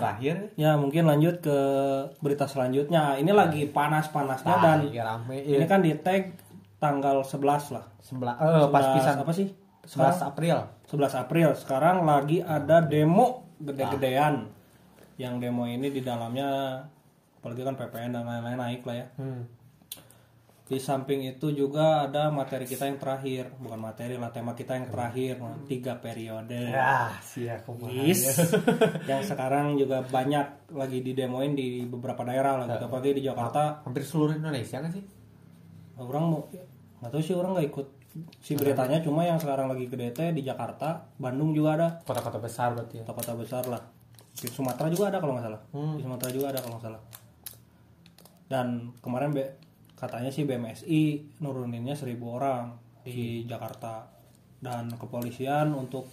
terakhir Ya mungkin lanjut ke berita selanjutnya. Ini lagi panas-panasnya dan Nah, iya, rame ini iya. kan di tag tanggal 11 lah. sebelah eh pas 11 pisan apa sih? 11 April 11 April. Sekarang lagi ada demo gede-gedean. Yang demo ini di dalamnya apalagi kan PPN dan lain-lain naik lah ya. hmm. Di samping itu juga ada materi kita yang terakhir, bukan materi lah tema kita yang terakhir, tiga periode. ya sia kumaha Yes. yang sekarang juga banyak lagi didemoin di beberapa daerah lah gitu. Apalagi di Jakarta, hampir seluruh Indonesia kan sih orang mau nggak tahu sih orang nggak ikut si beritanya, cuma yang sekarang lagi gede teh di Jakarta, Bandung juga ada, kota-kota besar berarti ya kota-kota besar lah. Di Sumatera juga ada kalau nggak salah. Hmm. Di Sumatera juga ada kalau nggak salah. Dan kemarin be- katanya sih BMSI nuruninnya 1000 orang di Jakarta. Dan kepolisian untuk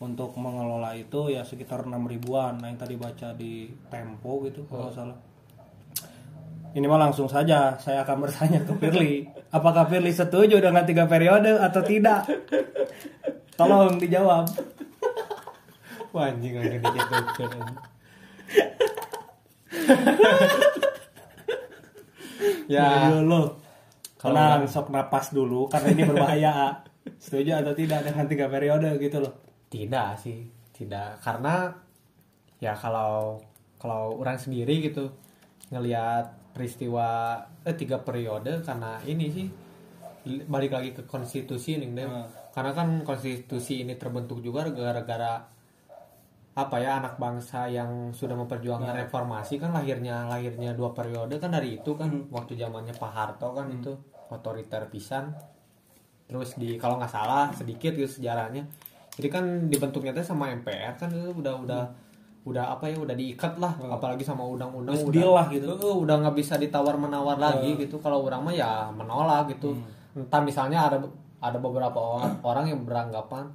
untuk mengelola itu ya sekitar 6 ribuan. Nah yang tadi baca di Tempo gitu kalau nggak salah. Ini mah langsung saja saya akan bertanya ke Firly. Apakah Firly setuju dengan tiga periode atau tidak? Tolong dijawab. Wah anjing dikit anjing. ya Ya lo. Tenang, sok napas dulu karena ini berbahaya. Setuju atau tidak dengan tiga periode gitu loh? tidak sih tidak karena ya kalau kalau orang sendiri gitu ngelihat peristiwa eh tiga periode karena ini sih li- balik lagi ke konstitusi nih Deh. Hmm. karena kan konstitusi ini terbentuk juga gara-gara apa ya anak bangsa yang sudah memperjuangkan reformasi kan lahirnya lahirnya dua periode kan dari itu kan waktu zamannya Pak Harto kan itu otoriter pisan. Terus di kalau nggak salah sedikit gitu sejarahnya. Jadi kan dibentuknya teh sama MPR kan itu udah udah udah apa ya udah diikat lah apalagi sama undang-undang udah. deal lah gitu. Udah nggak bisa ditawar menawar lagi gitu. Kalau orang mah ya menolak gitu. Entah misalnya ada ada beberapa orang, orang yang beranggapan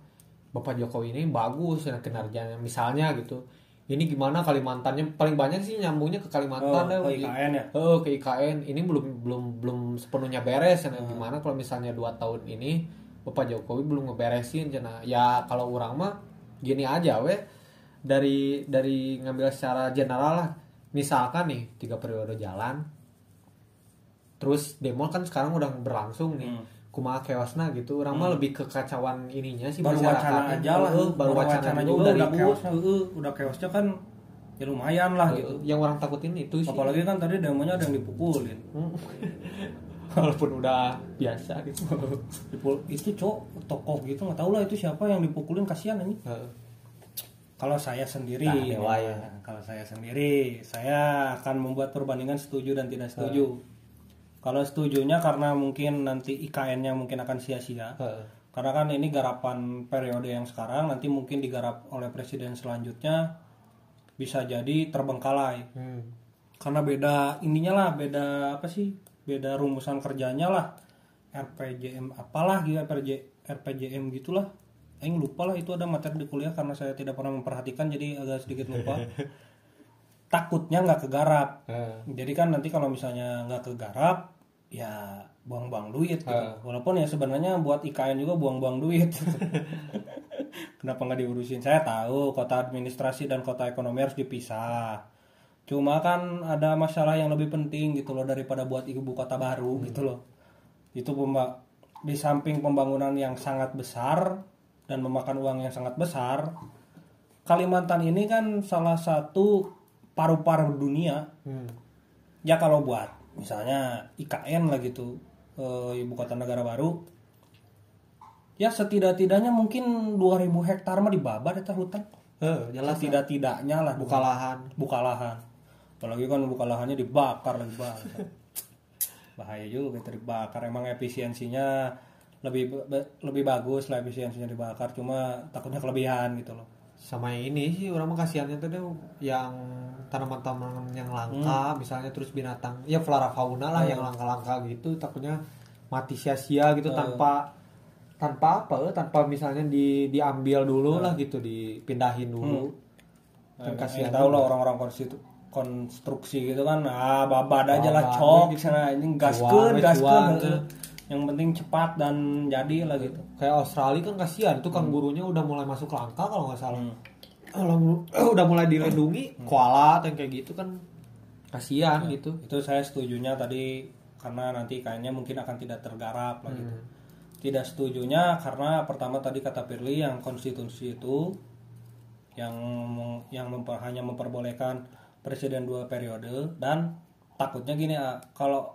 Bapak Jokowi ini bagus ya kinerjanya. Misalnya gitu ini gimana Kalimantannya? Paling banyak sih nyambungnya ke Kalimantan Oh, ke IKN ya? Oh, ke IKN ini belum belum belum sepenuhnya beres. Ya gimana kalau misalnya dua tahun ini Bapak Jokowi belum ngeberesin? Cina ya kalau orang mah gini aja weh dari dari ngambil secara general lah. Misalkan nih tiga periode jalan terus demo kan sekarang udah berlangsung nih kumaha keosna gitu orang mah lebih ke kacauan ininya sih Baru wacana aja lah. Heeh, baru wacana, juga udah udah heeh, udah chaosnya kan ya lumayan lah gitu. yang orang takutin itu sih Apalagi kan tadi demonya ada yang dipukulin. walaupun udah biasa gitu Dipul itu cok tokoh gitu nggak tahu lah itu siapa yang dipukulin kasihan ini. Heeh. Kalau saya sendiri, Nah, ya. nah, kalau saya sendiri, saya akan membuat perbandingan setuju dan tidak setuju. Kalau setujunya karena mungkin nanti IKN-nya mungkin akan sia-sia. Karena kan ini garapan periode yang sekarang, nanti mungkin digarap oleh presiden selanjutnya bisa jadi terbengkalai. Hmm. Karena beda ininya lah, beda apa sih? Beda rumusan kerjanya lah. RPJM apalah gitu RPJ, RPJM gitulah. Aing lupa lah itu ada materi di kuliah karena saya tidak pernah memperhatikan jadi agak sedikit lupa. Takutnya nggak kegarap. Heeh. Jadi kan nanti kalau misalnya nggak kegarap, ya buang-buang duit gitu. Walaupun ya sebenarnya buat IKN juga buang-buang duit. Kenapa nggak diurusin? Saya tahu kota administrasi dan kota ekonomi harus dipisah. Cuma kan ada masalah yang lebih penting gitu loh daripada buat ibu kota baru gitu loh. Itu pemba- di samping pembangunan yang sangat besar dan memakan uang yang sangat besar, Kalimantan ini kan salah satu paru-paru dunia Hmm. ya kalau buat misalnya IKN lah gitu eh, ibu kota negara baru ya setidak-tidaknya mungkin 2000 hektar mah dibabat eta hutan. Heeh, jelas tidak-tidaknya lah. Buka lahan. buka lahan. Apalagi kan buka lahannya dibakar lagi bahaya juga kita dibakar. Emang efisiensinya lebih lebih bagus lah efisiensinya dibakar. Cuma takutnya kelebihan gitu loh. Sama ini sih orang mah kasihannya tuh yang tanaman-tanaman yang langka misalnya terus binatang ya flora fauna lah yang langka-langka gitu takutnya mati sia-sia gitu tanpa tanpa apa eh, tanpa misalnya di diambil dulu lah gitu dipindahin dulu. Nah, kan kasihan tahu lah orang-orang konstitu konstruksi gitu kan ah babad aja lah cok gitu. sana ini gaskeun gaskeun gitu. yang penting cepat dan jadi lah gitu. Kayak Australia kan kasihan itu kangurunya udah mulai masuk langka kalau nggak salah. Hmm. Kalau udah mulai dilindungi koala yang kayak gitu kan kasihan gitu itu saya setujunya tadi karena nanti kayaknya mungkin akan tidak tergarap lah gitu. Hmm. Tidak setujunya karena pertama tadi kata Firly yang konstitusi itu yang yang memper- hanya memperbolehkan presiden dua periode dan takutnya gini ah, kalau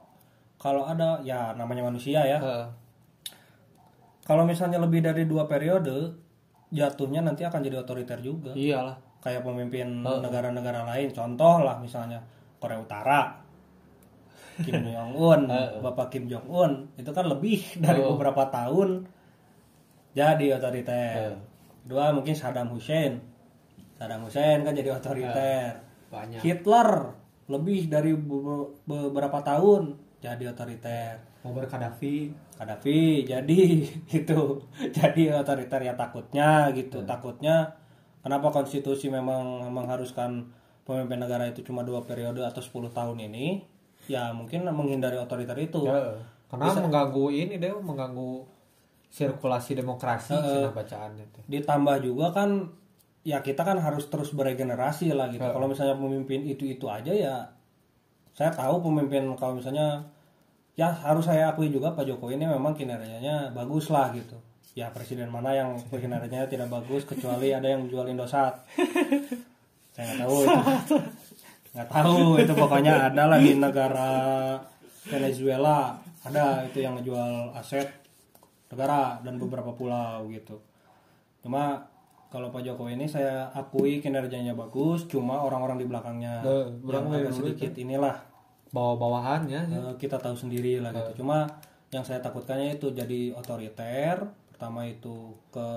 kalau ada ya namanya manusia ya Eh, kalau misalnya lebih dari dua periode jatuhnya nanti akan jadi otoriter juga. Iyalah. Kayak pemimpin negara-negara lain contoh lah misalnya Korea Utara. Kim Jong Un Bapak Kim Jong Un itu kan lebih dari beberapa tahun jadi otoriter. Kedua mungkin Saddam Hussein. Saddam Hussein kan jadi otoriter. Banyak. Hitler lebih dari be- beberapa tahun jadi otoriter. Muammar Gaddafi Gaddafi jadi itu jadi otoriter ya takutnya gitu. Takutnya kenapa konstitusi memang mengharuskan pemimpin negara itu cuma dua periode atau 10 tahun ini? Ya mungkin menghindari otoriter itu. Ya, karena mengganggu ini deh mengganggu sirkulasi demokrasi cina bacaannya tuh. Ditambah juga kan ya kita kan harus terus beregenerasi lah gitu. Kalau misalnya pemimpin itu itu aja ya saya tahu pemimpin kalau misalnya ya harus saya akui juga Pak Jokowi ini memang kinerjanya bagus lah gitu. Ya presiden mana yang kinerjanya tidak bagus kecuali ada yang jual Indosat. Saya nggak tahu itu. Nggak tahu itu pokoknya ada lah di negara Venezuela ada itu yang ngejual aset negara dan beberapa pulau gitu. Cuma kalau Pak Jokowi ini saya akui kinerjanya bagus cuma orang-orang di belakangnya Eh, yang agak sedikit inilah bawah-bawahannya Eh, kita tahu sendiri lah gitu. Cuma yang saya takutkannya itu jadi otoriter. Pertama itu ke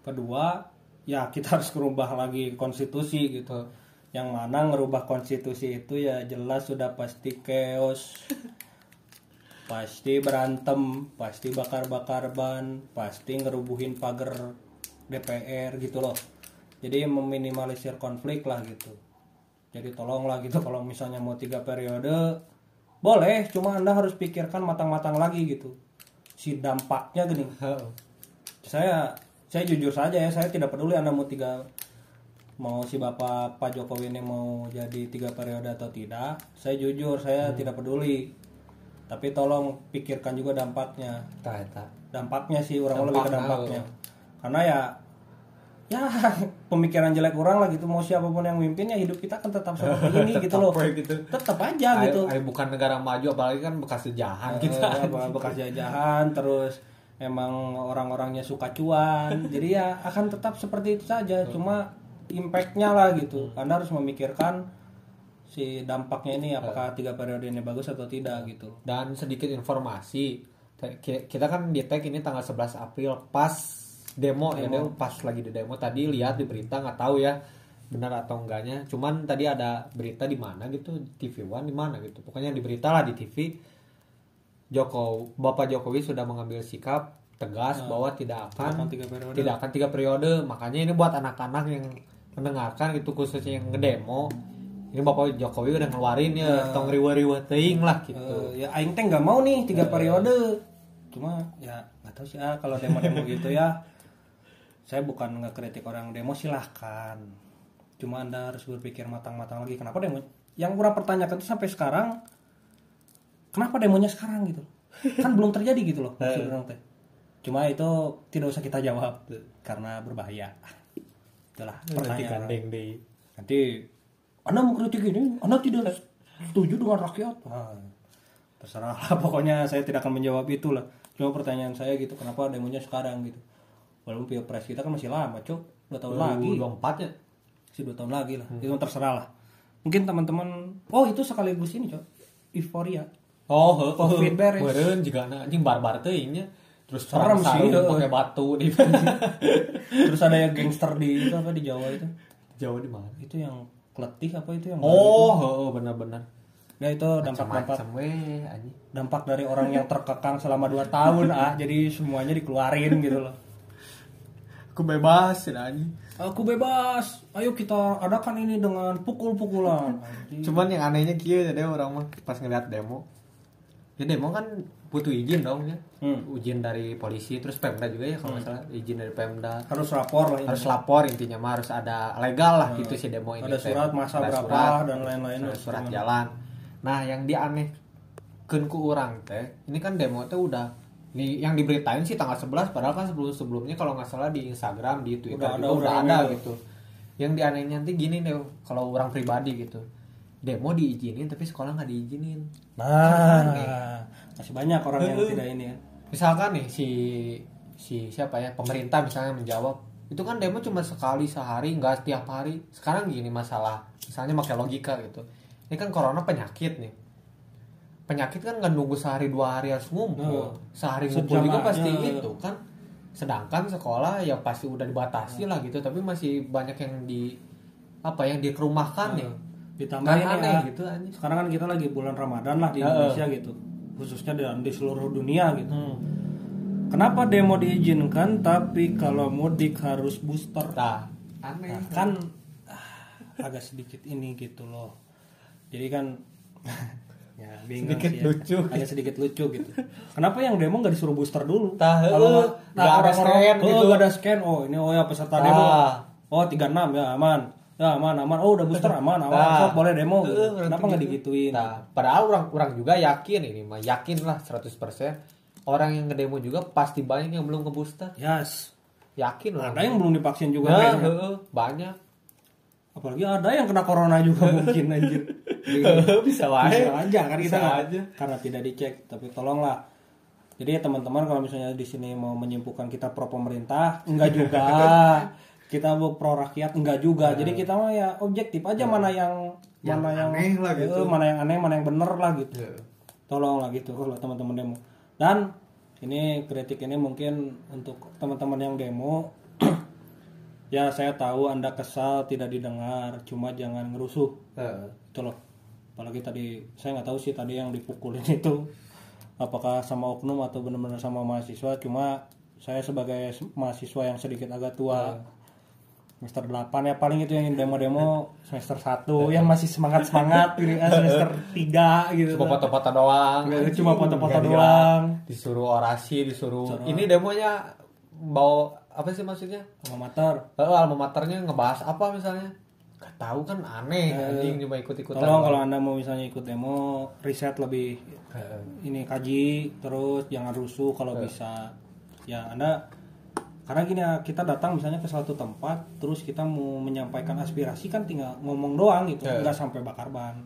kedua ya kita harus merubah lagi konstitusi gitu. Yang mana ngerubah konstitusi itu ya jelas sudah pasti chaos. pasti berantem, pasti bakar-bakar ban, pasti ngerubuhin pagar DPR gitu loh. Jadi meminimalisir konflik lah gitu. Jadi tolonglah gitu kalau misalnya mau tiga periode boleh, cuma anda harus pikirkan matang-matang lagi gitu. Si dampaknya gini. Saya saya jujur saja ya, saya tidak peduli anda mau tiga mau si bapak Pak Jokowi ini mau jadi tiga periode atau tidak. Saya jujur, saya tidak peduli. Tapi tolong pikirkan juga dampaknya tak tak dampaknya sih orang lebih ke dampaknya karena ya ya pemikiran jelek orang lah gitu. Mau siapa pun yang mimpin ya hidup kita kan tetap seperti ini gitu loh. Gitu. tetap aja gitu. Ayo, bukan negara maju apalagi kan bekas Eh, kita. apa, bekas jajahan terus emang orang-orangnya suka cuan. Jadi ya akan tetap seperti itu saja. Cuma impactnya lah gitu. Anda harus memikirkan si dampaknya ini apakah tiga periode ini bagus atau tidak gitu. Dan sedikit informasi Ki- kita kan di tag ini tanggal 11 April pas demo, ya demo pas lagi di demo tadi lihat di berita nggak tahu ya benar atau enggaknya. Cuman tadi ada berita di mana gitu TV One di mana gitu. Pokoknya di berita lah di TV Joko Bapak Jokowi sudah mengambil sikap tegas bahwa tidak akan tiga periode. tidak akan tiga periode. Makanya ini buat anak-anak yang mendengarkan gitu khususnya yang ngedemo. Ini Bapak Jokowi udah ngeluarin ya tong riwa-riwa teuing lah gitu. Eh, ya aing teh nggak mau nih tiga periode. Cuma ya nggak tahu sih ah kalau demo-demo gitu ya saya bukan ngekritik orang demo silahkan. Cuma anda harus berpikir matang-matang lagi kenapa demo? Yang kurang pertanyakan itu sampai sekarang kenapa demonya sekarang gitu? Kan belum terjadi gitu loh maksud orang teh. Cuma itu tidak usah kita jawab karena berbahaya. Itulah nanti pertanyaan gandeng deh nanti anda mau kritik ini? Anda tidak setuju dengan rakyat? Nah, terserah lah pokoknya saya tidak akan menjawab itu lah cuma pertanyaan saya gitu kenapa demonya sekarang gitu walaupun pilpres kita kan masih lama cok dua tahun lagi. 2024 nya masih dua tahun lagi lah. Itu terserah lah. Mungkin teman-teman oh itu sekaligus ini cok euforia Oh, heeh. Covid beres. Beureun juga anjing barbar teuing nya. Terus Serem sih, pakai batu di terus ada yang gangster di itu apa di Jawa itu? Jawa di mana? itu yang keletih apa itu yang Oh, heeh benar-benar. ya itu dampak-dampak dampak dari orang yang terkekang selama 2 tahun ah. Jadi semuanya dikeluarin gitu loh Aku bebas ya aku bebas. Ayo kita adakan ini dengan pukul-pukulan. Cuman yang anehnya kieu tadi orang mah pas ngeliat demo. Ya demo kan butuh izin dong ya. Hmm. izin dari polisi terus pemda juga ya kalau nggak salah. Izin dari pemda. Harus rapor lah ini. harus lapor intinya mah harus ada legal lah gitu si demo ini ada surat masa Ada berapa surat, dan lain-lain ada surat jalan. Nah yang dianeh ku orang teh ini kan demo teh udah nih yang diberitain sih tanggal 11 padahal kan sebelum sebelumnya kalau nggak salah di Instagram di Twitter Udah ada, udah ada gitu. Yang dianehnya nanti gini deh kalau orang pribadi gitu. Demo diizinin tapi sekolah nggak diizinin. Nah masih banyak orang yang tidak ini ya. Misalkan nih si si siapa ya pemerintah misalnya menjawab itu kan demo cuma sekali sehari nggak setiap hari. Sekarang gini masalah misalnya pakai logika gitu. Ini kan corona penyakit nih penyakit kan nggak nunggu sehari dua hari harus ngumpul. Sehari ngumpul juga pasti itu kan. Sedangkan sekolah ya pasti udah dibatasi lah gitu tapi masih banyak yang di apa yang dikerumahkan nih ditambah Kan ini aneh ya gitu anjing. sekarang kan kita lagi bulan Ramadan lah di. Indonesia gitu khususnya di, di seluruh dunia gitu. Hmm. kenapa demo diizinkan tapi kalau mudik harus booster? Nah, aneh Nah, kan ah, agak sedikit ini gitu loh. Jadi kan ya bingung Sedikit sih ya. lucu. agak sedikit lucu gitu kenapa yang demo nggak disuruh booster dulu Tah, kalau eh, nggak ada scan oh, gitu. nggak ada scan oh ini oh ya peserta demo oh 36 ya aman ya aman aman oh udah booster aman aman Tah. sok boleh demo gitu. Eh, berarti kenapa nggak gitu. digituin Nah, padahal orang-orang juga yakin ini mah yakin lah 100% orang yang ngedemo juga pasti banyak yang belum ke booster. yes Yakin orang. ada yang belum divaksin juga Nah, kayaknya. heeh, banyak. Apalagi ada yang kena corona juga mungkin anjir. Bisa wae. bisa aja kan kita Bisa aja. karena tidak dicek tapi tolonglah. Jadi teman-teman kalau misalnya di sini mau menyimpulkan kita pro pemerintah enggak juga. Kita mau pro rakyat enggak juga. Jadi kita mah ya objektif aja mana yang, Yang mana yang aneh lah gitu. eh, mana yang aneh mana yang bener lah gitu. Heeh. tolonglah gitu kalau teman-teman demo. Dan ini kritik ini mungkin untuk teman-teman yang demo ya saya tahu anda kesal tidak didengar cuma jangan ngerusuh Heeh. itu loh apalagi tadi saya nggak tahu sih tadi yang dipukulin itu apakah sama oknum atau benar-benar sama mahasiswa cuma saya sebagai mahasiswa yang sedikit agak tua semester 8 ya paling itu yang demo-demo semester 1 yang masih semangat-semangat gitu kan semester 3 gitu Cuma foto-foto doang. Nggak, cuma foto-foto doang. Disuruh orasi, disuruh. Ini demonya bawa apa sih maksudnya? alma mater. Eh, alma maternya ngebahas apa misalnya? Gak tahu kan aneh anjing cuma ikut-ikutan. tolong kalau anda mau misalnya ikut demo riset lebih ini kaji terus jangan rusuh kalau bisa. Ya anda karena gini ya kita datang misalnya ke suatu tempat terus kita mau menyampaikan aspirasi kan tinggal ngomong doang gitu. Nggak sampai bakar ban.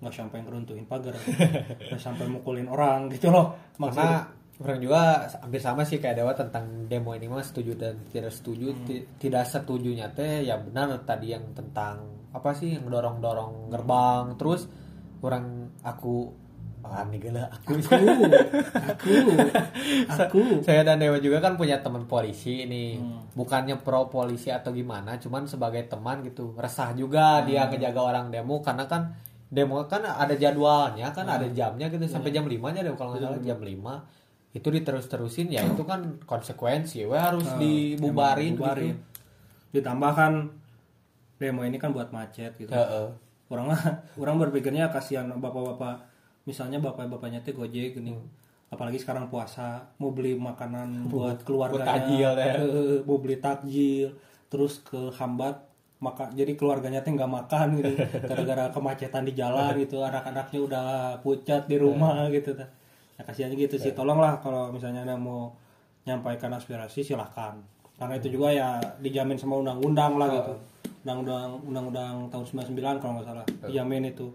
Nggak sampai ngeruntuhin pagar. Nggak sampai mukulin orang gitu loh maksudnya orang juga hampir sama sih kayak Dewa tentang demo ini mah setuju dan tidak setuju. Ti- Tidak setujunya teh ya benar tadi yang tentang apa sih yang dorong-dorong gerbang. Terus orang aku ah gila aku. Aku. Aku. Aku. saya dan Dewa juga kan punya teman polisi ini. Bukannya pro polisi atau gimana cuman sebagai teman gitu. Resah juga dia ngejaga orang demo karena kan demo kan ada jadwalnya kan ada jamnya gitu. Sampai jam 5 nya deh kalau nggak salah jam 5 itu diterus-terusin ya itu kan konsekuensi. We harus dibubarin bubarin gitu. ditambah kan demo ini kan buat macet gitu. Heeh. orang mah orang berpikirnya kasihan bapak-bapak. Misalnya bapak-bapaknya teh gojek gini. Apalagi sekarang puasa mau beli makanan buat keluarganya. takjil ya. mau beli takjil terus ke hambat maka jadi keluarganya teh nggak makan gitu. Gara-gara kemacetan di jalan gitu anak-anaknya udah pucat di rumah gitu tah. Ya kasihan gitu sih. Tolonglah kalau misalnya ada mau nyampaikan aspirasi silahkan. Karena itu juga ya dijamin sama undang-undang lah gitu. Undang-undang undang-undang tahun 99 kalau nggak salah dijamin itu.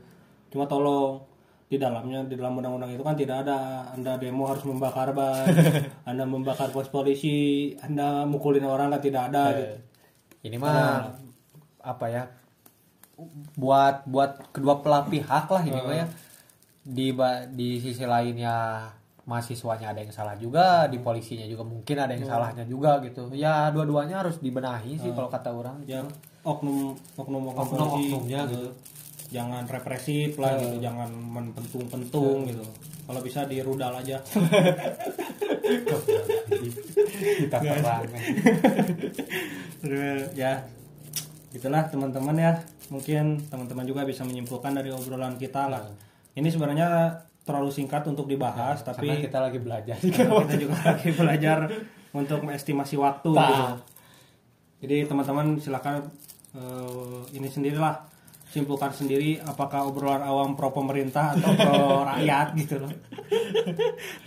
Cuma tolong di dalamnya di dalam undang-undang itu kan tidak ada. Anda demo harus membakar ban anda membakar pos polisi anda mukulin orang kan tidak ada gitu. ini mah apa ya? Buat buat kedua belah pihak lah ini mah ya di di sisi lainnya mahasiswanya ada yang salah juga di polisinya juga mungkin ada yang salahnya juga gitu. Ya dua-duanya harus dibenahi sih kalau kata orang ya oknum oknum oknum Oknum- oknumnya gitu. jangan represif lah gitu jangan menpentung-pentung gitu. Kalau bisa dirudal aja. Kita terang ya. Itulah teman-teman ya. Mungkin teman-teman juga bisa menyimpulkan dari obrolan kita lah ini sebenarnya terlalu singkat untuk dibahas tapi karena kita lagi belajar kita juga lagi belajar untuk mengestimasi waktu Nah. gitu. Jadi teman-teman silakan eh, ini sendirilah simpulkan sendiri apakah obrolan awam pro pemerintah atau pro rakyat gitu loh.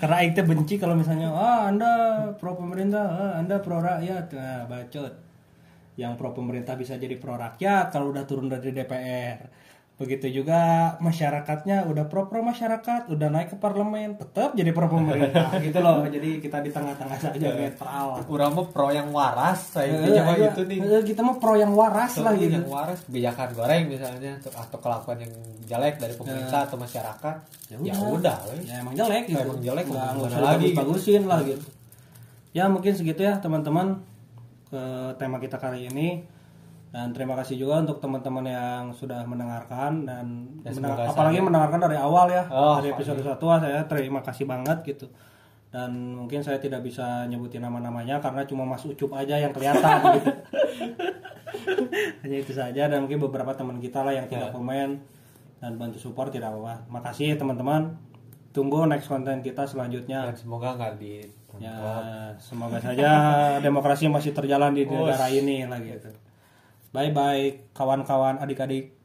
Karena Aing teh benci kalau misalnya ah Anda pro pemerintah, ah, Anda pro rakyat. Nah, bacot. Yang pro pemerintah bisa jadi pro rakyat kalau udah turun dari DPR. Begitu juga masyarakatnya udah pro-pro masyarakat, udah naik ke parlemen, tetap jadi pro pemerintah gitu loh. Jadi kita di tengah-tengah saja netral. Urang mah pro yang waras saya Eh, intinya mah iya, gitu nih eh, kita mah pro yang waras lah Soalnya gitu. yang waras kebijakan goreng misalnya atau, kelakuan yang jelek dari pemerintah atau masyarakat Ya ya udah. Ya emang jelek gitu. Emang jelek, nggak usah lagi gitu. bagusin lah gitu. Ya mungkin segitu ya teman-teman ke tema kita kali ini. Dan terima kasih juga untuk teman-teman yang sudah mendengarkan dan Ya, mendengar- apalagi mendengarkan dari awal ya Oh, dari episode satu saya terima kasih banget gitu. Dan mungkin saya tidak bisa nyebutin nama-namanya karena cuma Mas Ucup aja yang kelihatan gitu. Hanya itu saja dan mungkin beberapa teman kita lah yang tidak komen dan bantu support tidak apa-apa. Makasih teman-teman. Tunggu next konten kita selanjutnya. dan semoga nggak di Ya, semoga saja demokrasi masih terjalan di negara ini lah gitu. Bye bye kawan-kawan adik-adik.